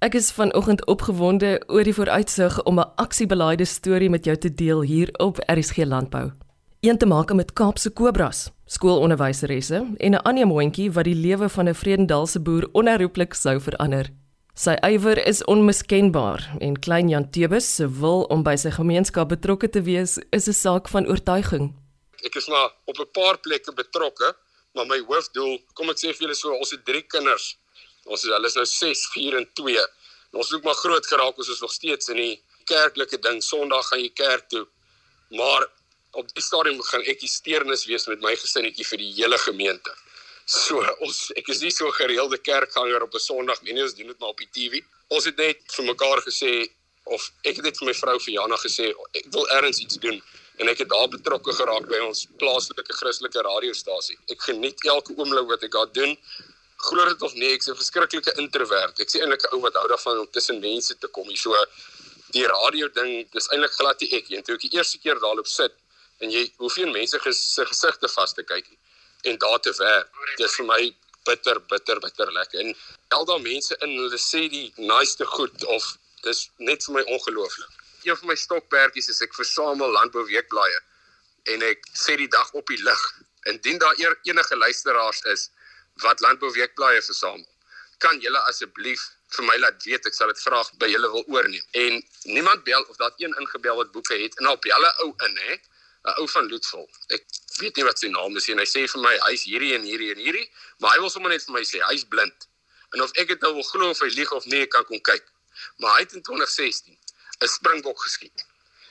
Ek is vanoggend opgewonde oor die vooruitsig om 'n aksiebeleide storie met jou te deel hier op RSG Landbou. Een te maak met Kaapse Kobras, skoolonderwyseresse en 'n ander moontjie wat die lewe van 'n Vredendaalse boer onherroepelik sou verander. Sy ywer is onmiskenbaar en klein Jan Tebus se wil om by sy gemeenskap betrokke te wees is 'n saak van oortuiging. Ek is maar op 'n paar plekke betrokke, maar my hoofdoel, kom ek sê vir julle so, ons het 3 kinders. Ons is hulle is nou 6, 4 en 2. En ons ook maar groot geraak, ons is nog steeds in die kerklike ding. Sondag gaan jy kerk toe. Maar op die stadium gaan ek die steernis wees met my gesinnetjie vir die hele gemeente. So ons ek is nie so gereelde kerkganger op 'n Sondag nie, ons doen dit maar op die TV. Ons het net vir mekaar gesê of ek het net vir my vrou Fiana gesê ek wil ergens iets doen en ek het daar betrokke geraak by ons plaaslike Christelike radiostasie. Ek geniet elke oomblik wat ek daar doen. Glo dit of nee, ek's 'n verskriklike introvert. Ek's eintlik 'n ou wat hou daarvan om tussen mense te kom. Hier so die radio ding, dis eintlik glad nie ek nie. Toe ek die eerste keer daar loop sit en jy hoeveel mense se gesigte vas te kyk en daar te werk. Dis vir my bitter bitter bitter lekker. En al daai mense in hulle sê die nice goed of dis net vir my ongelooflik. Een van my stokperdjies is ek versamel landbou weekblaaie en ek sê die dag op die lig. Indien daar enige luisteraars is wat landbou weekblaaie versamel, kan julle asseblief vir my laat weet ek sal dit graag by julle wil oorneem. En niemand bel of daar een ingebel wat boeke het en op julle ou in hè, 'n ou van Loetsvol. Ek weet nie wat sy naam is nie en hy sê vir my hy's hierdie en hierdie en hierdie, maar hy wil sommer net vir my sê hy's blind. En of ek dit nou wil glo of hy lieg of nee, kan kom kyk. Maar hy het in 2016 'n springbok geskiet.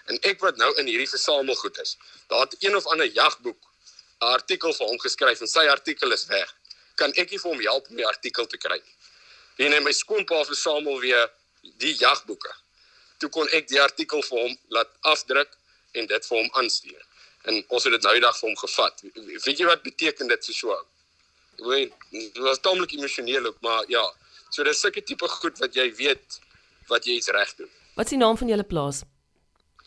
En ek wat nou in hierdie versamelgoed is, daar het een of ander jagboek 'n artikel vir hom geskryf en sy artikel is weg. Kan ek nie vir hom help om die artikel te kry nie? En hy my skoonpa versamel weer die jagboeke. Toe kon ek die artikel vir hom laat afdruk en dit vir hom aanstuur. En ons het dit nou die dag vir hom gevat. Weet jy wat beteken dit vir so? Ek weet, dit was tamelik emosioneel ook, maar ja. So dis sulke tipe goed wat jy weet wat jy iets reg doen. Wat is die naam van julle plaas?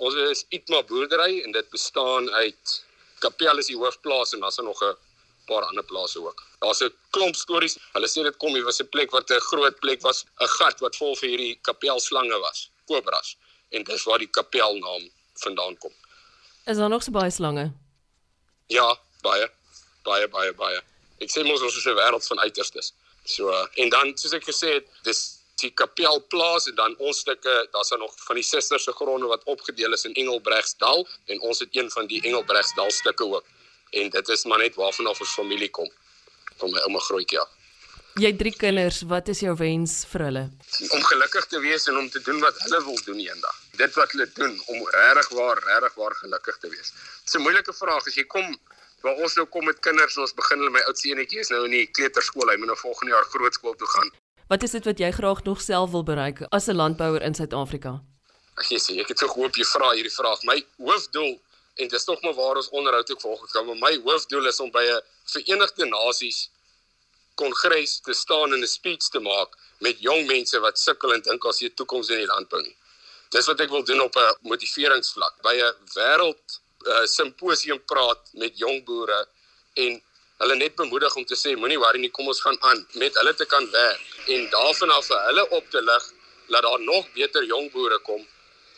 Ons is Itma boerdery en dit bestaan uit Kapel is die hoofplaas en daar's nog 'n paar ander plase ook. Daar's 'n klomp stories. Hulle sê dit kom hier was 'n plek wat 'n groot plek was, 'n gat wat vol vir hierdie kapelslange was, kobras. En dis waar die kapelnaam vandaan kom. Is daar nog so baie slange? Ja, baie. Baie baie baie. Ek sê mos ons is 'n wêreld van uiterstes. So en dan soos ek gesê het, dis die kapelplaas en dan ons stukke, daar's dan nog van die susters se gronde wat opgedeel is in Engelbregsdal en ons het een van die Engelbregsdal stukke ook. En dit is maar net waarvan af ons familie kom. Van my ouma grootjie af. Jy het drie kinders, wat is jou wens vir hulle? Om gelukkig te wees en om te doen wat hulle wil doen eendag. Dit wat hulle doen om regtig waar, regtig waar gelukkig te wees. Dis 'n moeilike vraag as jy kom waar ons nou kom met kinders, ons begin hulle my oudste enetjie is nou in die kleuterskool, hy moet nou volgende jaar grootskool toe gaan. Wat is dit wat jy graag nog self wil bereik as 'n landbouer in Suid-Afrika? Ag jy sê, ek het so gehoop jy vra hierdie vraag. My hoofdoel en dis tog maar waar ons onderhoud ook volgens gaan, maar my hoofdoel is om by 'n Verenigde Nasies kongres te staan en 'n speech te maak met jong mense wat sukkel en dink as jy toekoms in die landbou nie. Dis wat ek wil doen op 'n motiveringsvlak, by 'n wêreld uh, simposium praat met jong boere en hulle net bemoedig om te sê moenie worry nie, kom ons gaan aan met hulle te kan werk en daarvan af vir hulle op te lig dat daar nog beter jong boere kom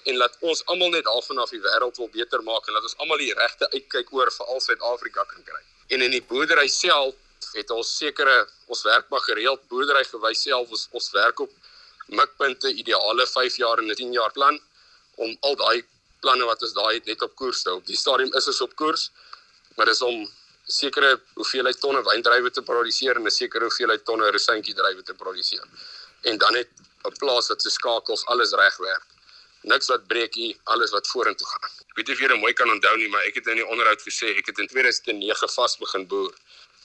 en laat ons almal net daarvan af die wêreld wil beter maak en laat ons almal die regte uitkyk oor vir al Suid-Afrika kan kry. En in die boerdery self het ons sekere ons werk maar gereeld boerdery gewys self ons ons werk op mikpunte ideale 5 jaar en 'n 10 jaar plan om al daai planne wat ons daai het net op koers te hou. Die stadium is ons op koers, maar dis om sekere hoeveelheid tonne wyndrywe te produseer en 'n sekere hoeveelheid tonne rosientjie drywe te produseer. En dan net 'n plaas wat se skakels alles reg werk. Niks wat breek nie, alles wat vorentoe gaan. Ek weet nie of jy dit mooi kan onthou nie, maar ek het in die onderhoud gesê ek het in 2009 vas begin boer.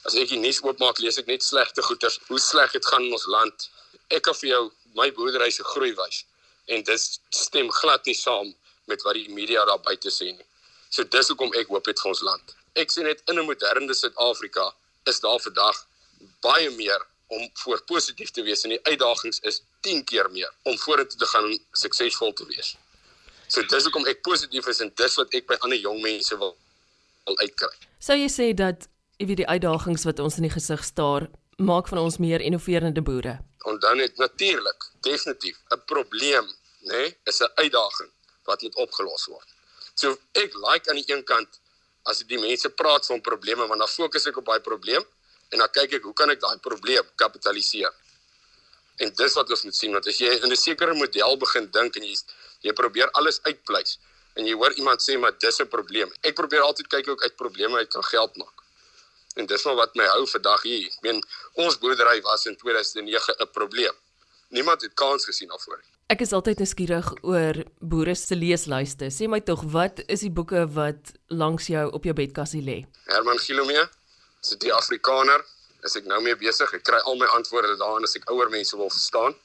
As ek die nuus oopmaak, lees ek net slegte goeters. Hoe sleg dit gaan in ons land. Ek kan vir jou my boerdery se groei wys en dit stem glad nie saam met wat die media daar buite sê nie. So dis hoekom ek hoop het vir ons land. Ek sien net in 'n moderne Suid-Afrika is daar vandag baie meer om voor positief te wees en die uitdagings is 10 keer meer om vorentoe te gaan en suksesvol te wees. So dis hoekom ek positief is en dis wat ek by ander jong mense wil wil uitkry. Sou jy sê dat jy weet die uitdagings wat ons in die gesig staar maak van ons meer innoverende boere? Onthou net natuurlik definitief 'n probleem, nê, nee, is 'n uitdaging wat moet opgelos word. So ek like aan die een kant as die mense praat van probleme want dan fokus ek op daai probleem en dan kyk ek hoe kan ek daai probleem kapitaliseer. En dis wat ons moet sien want as jy in 'n sekere model begin dink en jy jy probeer alles uitpleis en jy hoor iemand sê maar dis 'n probleem. Ek probeer altyd kyk hoe ek uit probleme uit kan geld maak. En dis maar wat my hou vandag hier. Ek meen ons boerdery was in 2009 'n probleem. Niemand het kans gesien daarvoor. Ek is altyd nuuskierig oor boere se leeslyste. Sê my tog, wat is die boeke wat langs jou op jou bedkassie lê? Herman Gilomee, dit die Afrikaner? Is ek nou mee besig? Ek kry al my antwoorde daarin as ek ouer mense wil verstaan.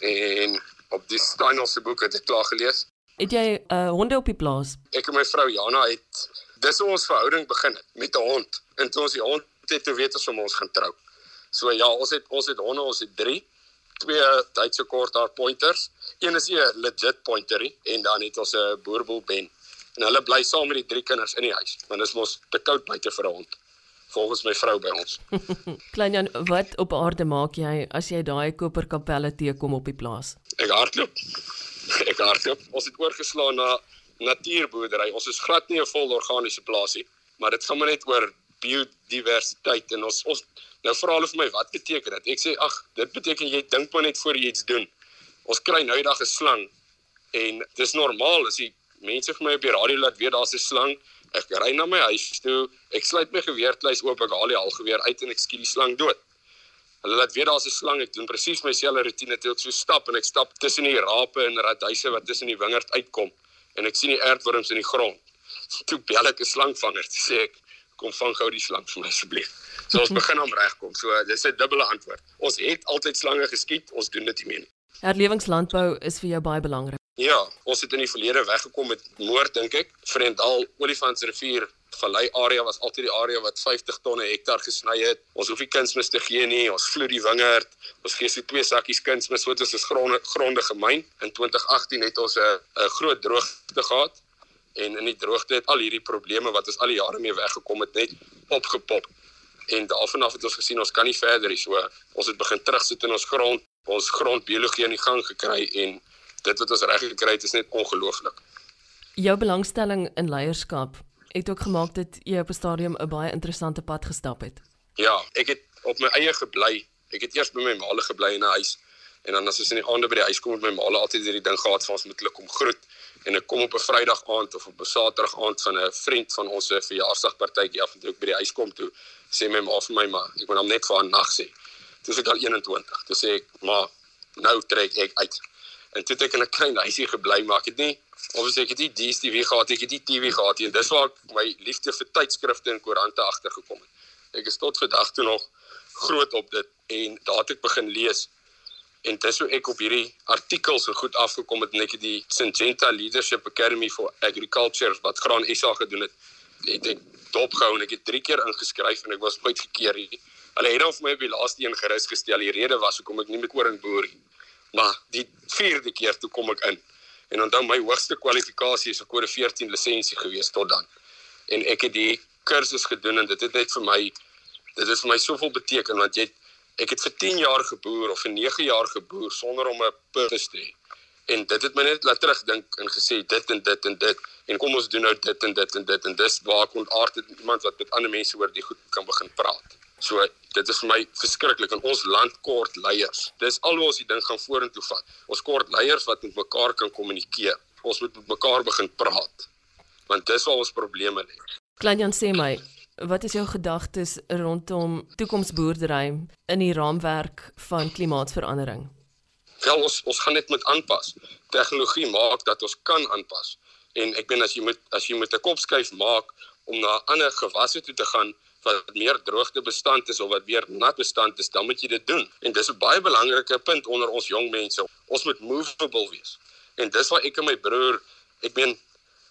En op die Steynel se boek het ek klaar gelees. Het jy 'n uh, honde op die plaas? Ek en my vrou Jana het dis ons verhouding begin het met 'n hond. En toe ons die hond het, toe weet ons om ons gaan trou. So ja, ons het ons het honde, ons het 3 twee Duitse korthaar pointers. Een is 'n legit pointerie en dan het ons 'n boerboel ben. En hulle bly saam met die drie kinders in die huis, want dit is mos te koud buite vir 'n hond. Volgens my vrou by ons. Klein Jan, wat op aarde maak jy as jy daai koperkapelle teekom op die plaas? Ek hardloop. Ek hardloop. Ons het oorgeslaan na natuurboerdery. Ons is glad nie 'n vol organiese plaasie, maar dit gaan maar net oor biodiversiteit en ons ons nou vra hulle vir my wat beteken dit? Ek sê ag, dit beteken jy dink maar net voor jy iets doen. Ons kry nou eendag 'n slang en dis normaal as die mense vir my op die radio laat weet daar's 'n slang. Ek ry na my huis toe, ek sluit my geweerkluis oop, ek haal die halgeweer uit en ek skiet die slang dood. Hulle laat weet daar's 'n slang, ek doen presies dieselfde roetine toe ek so stap en ek stap tussen die rape en raduise wat tussen die wingerd uitkom en ek sien die aardwurms in die grond. Toe bel ek 'n slangvanger, sê ek, kom vang gou die slang vir my asseblief. So ons begin om regkom. So dis 'n dubbele antwoord. Ons het altyd slange geskiet, ons doen dit nie meer nie. Herlewingslandbou is vir jou baie belangrik. Ja, ons het in die verlede weggekom met moord dink ek. Vrendal, Olifantsrivier, Vallei area was altyd die area wat 50 tonne hektaar gesny het. Ons hoef nie kunsmis te gee nie. Ons vloed die wingerd. Ons gee se twee sakkies kunsmis wat ons is gronde gronde gemyn. In 2018 het ons 'n 'n groot droogte gehad en in die droogte het al hierdie probleme wat ons al die jare mee weggekom het net opgepop. En daarvan af het ons gesien ons kan nie verder nie. So ons het begin terugsit in ons grond, ons grondbiologie aan die gang gekry en dit wat ons reg gekry het is net ongelooflik. Jou belangstelling in leierskap het ook gemaak dat jy op 'n stadium 'n baie interessante pad gestap het. Ja, ek het op my eie gebly. Ek het eers by my maale gebly in 'n huis en dan as ons in die aande by die huis kom met my maale altyd hierdie ding gehad van ons moet hulle kom groet en ek kom op 'n Vrydag aand of op 'n Saterdag aand van 'n vriend van ons se verjaarsdagpartytjie af en toe ek by die huis kom toe sê my ma vir my maar ek moet hom net vir 'n nag sê. Toe sê ek al 21. Toe sê ek maar nou trek ek uit. En toe het ek in 'n klein huisie gebly maar ek het nie obviously ek het nie DStv gehad ek het nie TV gehad nie en dis waar ek my liefde vir tydskrifte en koerante agtergekom het. Ek is tot vandag toe nog groot op dit en daar het ek begin lees en dis hoe ek op hierdie artikels en goed afgekom het en ek het die Syngenta Leadership Academy for Agriculture wat Graan SA gedoen het het ek dopgehou en ek het 3 keer ingeskryf en ek was baie gekeer hier. Hulle het dan vir my op die laaste een gerus gestel. Die rede was hoekom ek nie met koring boer nie. Maar die 4de keer toe kom ek in. En onthou my hoogste kwalifikasie is 'n kode 14 lisensie gewees tot dan. En ek het die kursus gedoen en dit het net vir my dit het vir my soveel beteken want jy ek het vir 10 jaar geboer of vir 9 jaar geboer sonder om 'n purpose te hê. En dit het my net laat terugdink en gesê dit en dit en dit en kom ons doen nou dit en dit en dit en dis waar ek ontaard het iemand wat met ander mense oor die goed kan begin praat. So dit is vir my verskriklik in ons land kort leiers. Dis alhoewel ons die ding gaan vorentoe vat. Ons kort leiers wat met mekaar kan kommunikeer. Ons moet met mekaar begin praat. Want dis waar ons probleme lê. Klein Jan sê my, Wat is jou gedagtes rondom toekomsboerdery in die raamwerk van klimaatsverandering? Wel ons ons gaan net met aanpas. Tegnologie maak dat ons kan aanpas. En ek meen as jy moet as jy met 'n kopskuif maak om na ander gewasse toe te gaan wat meer droogte bestand is of wat meer nat bestand is, dan moet jy dit doen. En dis 'n baie belangrike punt onder ons jong mense. Ons moet movable wees. En dis waar ek en my broer, ek meen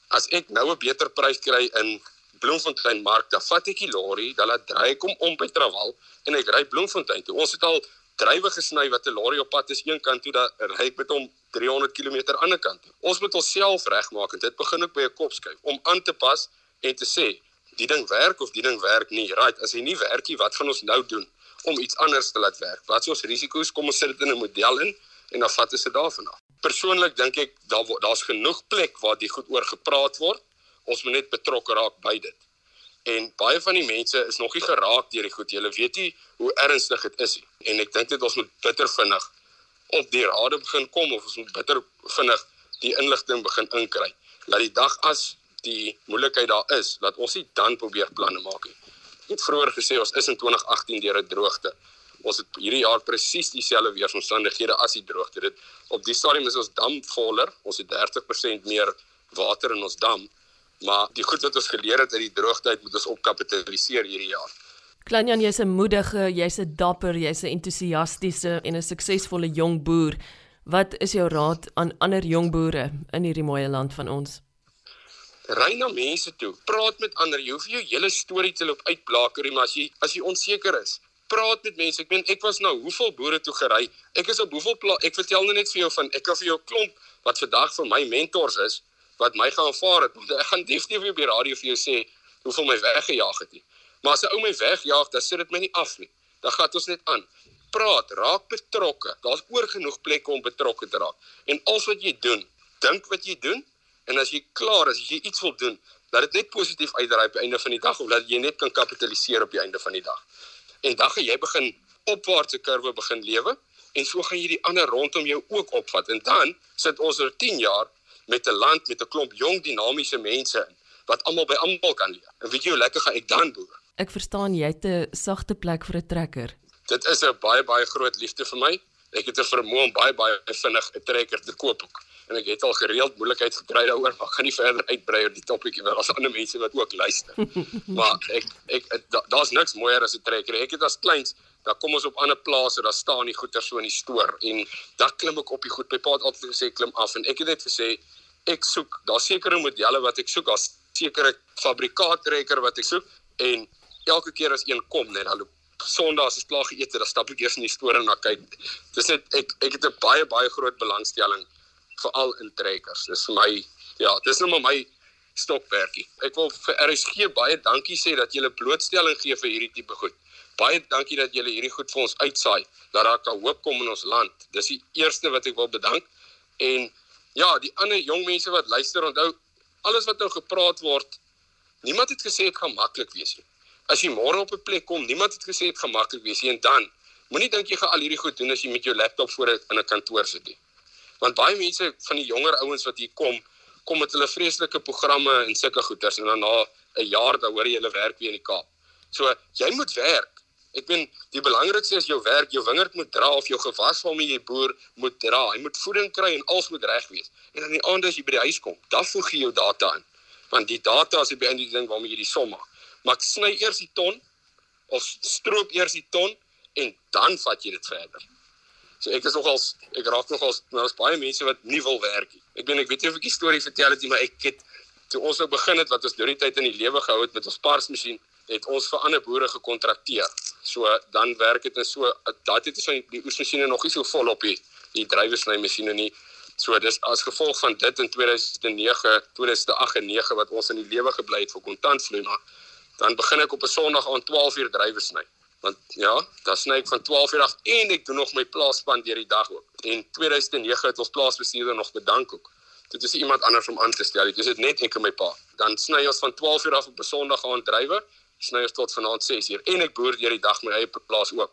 as ek nou 'n beter prys kry in Bloemfontein mark, dan vat ek die lorry, dan laat dry kom om by Trawal en ek ry Bloemfontein toe. Ons het al drywe gesny wat 'n lorry op pad is een kant toe, dan ry ek met hom 300 km aan die ander kant toe. Ons moet onsself regmaak en dit begin ook by 'n kopskuif om aan te pas en te sê, die ding werk of die ding werk nie. Right, as hy nie werk nie, wat gaan ons nou doen om iets anders te laat werk? Wat is ons risiko's? Kom ons sit dit in 'n model in en dan vat dit daarvan af. Persoonlik dink ek daar daar's genoeg plek waar die goed oor gepraat word. Ons moet net betrokke raak by dit. En baie van die mense is nog nie geraak deur die goed. Hulle weet nie hoe ernstig dit is nie. En ek dink dit ons moet bitter vinnig op die rade begin kom of ons moet bitter vinnig die inligting begin inkry. Laat die dag as die moeilikheid daar is, laat ons nie dan probeer planne maak nie. Ek het vroeër gesê ons is in 2018 deur 'n droogte. Ons het hierdie jaar presies dieselfde weeromstandighede as die droogte. Dit op die stadium is ons dam voller. Ons het 30% meer water in ons dam. Maar die goed wat ons geleer het uit die droogte uit moet ons opkapitaliseer hierdie jaar. Klanjan, jy's 'n moedige, jy's 'n dapper, jy's 'n entoesiastiese en 'n suksesvolle jong boer. Wat is jou raad aan ander jong boere in hierdie mooi land van ons? Ry na mense toe, praat met ander. Jy hoef nie jou hele storie te loop uitblaker nie, maar as jy as jy onseker is, praat met mense. Ek meen ek was nou hoeveel boere toe gery. Ek is op hoeveel ek vertel nou net vir jou van ek kan vir jou klomp wat vandag vir my mentors is wat my gaan aanvaar het. Ek gaan definitief op die radio vir jou sê hoeveel my weggejaag het nie. Maar as 'n ou my wegjaag, dan sit dit my nie af nie. Dan gaan ons net aan. Praat, raak betrokke. Daar's oor genoeg plekke om betrokke te raak. En alles wat jy doen, dink wat jy doen En as jy klaar is, as jy iets wil doen, dat dit net positief uitdraai op die einde van die dag of dat jy net kan kapitaliseer op die einde van die dag. En dan gaan jy begin opwaartse kurwe begin lewe en so gaan jy die ander rondom jou ook opvat en dan sit ons oor 10 jaar met 'n land met 'n klomp jong dinamiese mense in wat almal by almal kan leer. En weet jy hoe lekker gaan ek dan boer? Ek verstaan jy het 'n sagte plek vir 'n trekker. Dit is 'n baie baie groot liefde vir my. Ek het 'n vermoë om baie baie vinnig 'n trekker te koop ook en ek het al gereeld moeilikheid gekry daaroor maar gaan nie verder uitbrei oor die topiekie want daar's ander mense wat ook luister. maar ek ek daar's niks mooier as 'n trekker. Ek het as kleins dan kom ons op ander plase, daar staan die goeder so in die stoor en dan klim ek op die goed. My pa het altyd gesê klim af en ek het net gesê ek soek, daar's sekere modelle wat ek soek, daar's sekere fabrikaat trekker wat ek soek en elke keer as een kom net dan Sondag as ek klaar geëet het, dan stap ek eers in die stoor en na kyk. Dis net ek ek het 'n baie baie groot belangstelling veral in trekkers. Dis vir my ja, dis nou maar my stokperdjie. Ek wil vir RSG baie dankie sê dat julle blootstelling gee vir hierdie tipe goed. Baie dankie dat julle hierdie goed vir ons uitsaai dat daar kan hoop kom in ons land. Dis die eerste wat ek wil bedank. En ja, die ander jong mense wat luister, onthou alles wat nou gepraat word, niemand het gesê dit gaan maklik wees nie. As jy môre op 'n plek kom, niemand het gesê dit gaan maklik wees nie en dan moenie dink jy gaan al hierdie goed doen as jy met jou laptop voor 'n kantoor sit nie want baie mense van die jonger ouens wat hier kom kom met hulle vreeslike programme en sulke goeters en dan na 'n jaar dan hoor jy hulle werk weer in die Kaap. So jy moet werk. Ek meen die belangrikste is jou werk, jou wingerd moet dra of jou gewas waarmee jy boer moet dra. Jy moet voeding kry en alles moet reg wees. En aan die aand as jy by die huis kom, dan voeg jy jou data in. Want die data is die beïnvloeding ding waarmee jy die som maak. Maar sny eers die ton of stroop eers die ton en dan vat jy dit verder. So ek is nogals ek raak nogals daar's baie mense wat nie wil werk nie. Ek weet ek weet nie of ek die storie vertel het nie, maar ek het toe ons nou begin het wat ons deur die tyd in die lewe gehou het met ons parsmasjien, het ons vir ander boere gekontrakteer. So dan werk dit net so dat dit is van die oesmasjiene nog nie so vol op die die drywersny masjiene nie. So dis as gevolg van dit in 2009, 2008 en 9 wat ons in die lewe gebly het vir kontantvloei maar dan begin ek op 'n Sondag aan 12 uur drywersny want ja, dan sny ek van 12 uur af en ek doen nog my plaasspan deur die dag ook. En 2009 het ons plaasbestuurder nog bedank ook. Dit is iemand anders om aan te stel. Dit is net ek en my pa. Dan sny ons van 12 uur af op 'n Sondag aan drywe, sny ons tot vanaand 6 uur en ek boer deur die dag my eie plaas ook.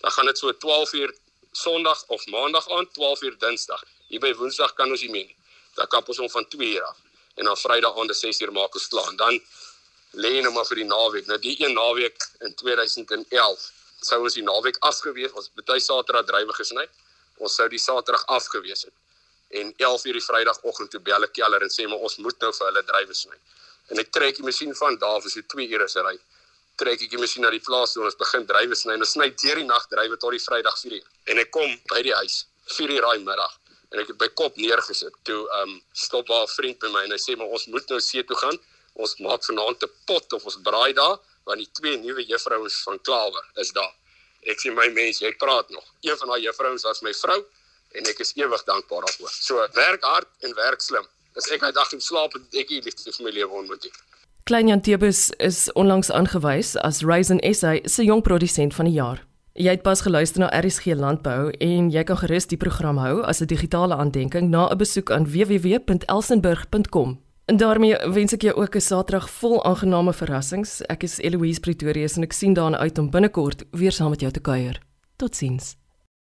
Dan gaan dit so 12 uur Sondag of Maandag aan, 12 uur Dinsdag. Hier by Woensdag kan ons nie meer nie. Dan kap ons hom van 2 uur af en dan Vrydag aand 6 uur maak ons klaar. Dan lê nou maar vir die naweek. Nou die een naweek in 2011 sou ons die naweek afgewees. Ons bety Saterdag drywe gesny. Ons sou die Saterdag afgewees het. En 11 uur die Vrydagoggend toe bel ek Keller en sê maar ons moet nou vir hulle drywe sny. En ek trek die masjien van daar vir so 2 ure se ry. Trek ek die masjien na die plaas en ons begin drywe sny. Ons sny deur die nag drywe tot die Vrydag 4 uur. En ek kom by die huis 4 uur daai middag en ek het by kop neergesit. Toe ehm um, stop haar vriend by my en hy sê maar ons moet nou see toe gaan ons maak vanaand 'n pot of ons braai daar want die twee nuwe juffrouens van Klawer is daar. Ek sê my mens, jy praat nog. Een van daai juffrouens was my vrou en ek is ewig dankbaar daarvoor. So werk hard en werk slim. As ek uit dag en slaap het ek hier liefde vir my lewe ontmoet. Klein Jan Tebus is onlangs aangewys as Raisin SA se jong produsent van die jaar. Jy het pas geluister na RSG Landbou en jy kan gerus die program hou as 'n digitale aandenking na 'n besoek aan www.elsenburg.com. En daarmee wens ek jou ook 'n Saterdag vol aangename verrassings. Ek is Eloise Pretorius en ek sien daarna uit om binnekort weer saam met jou te kuier. Totsiens.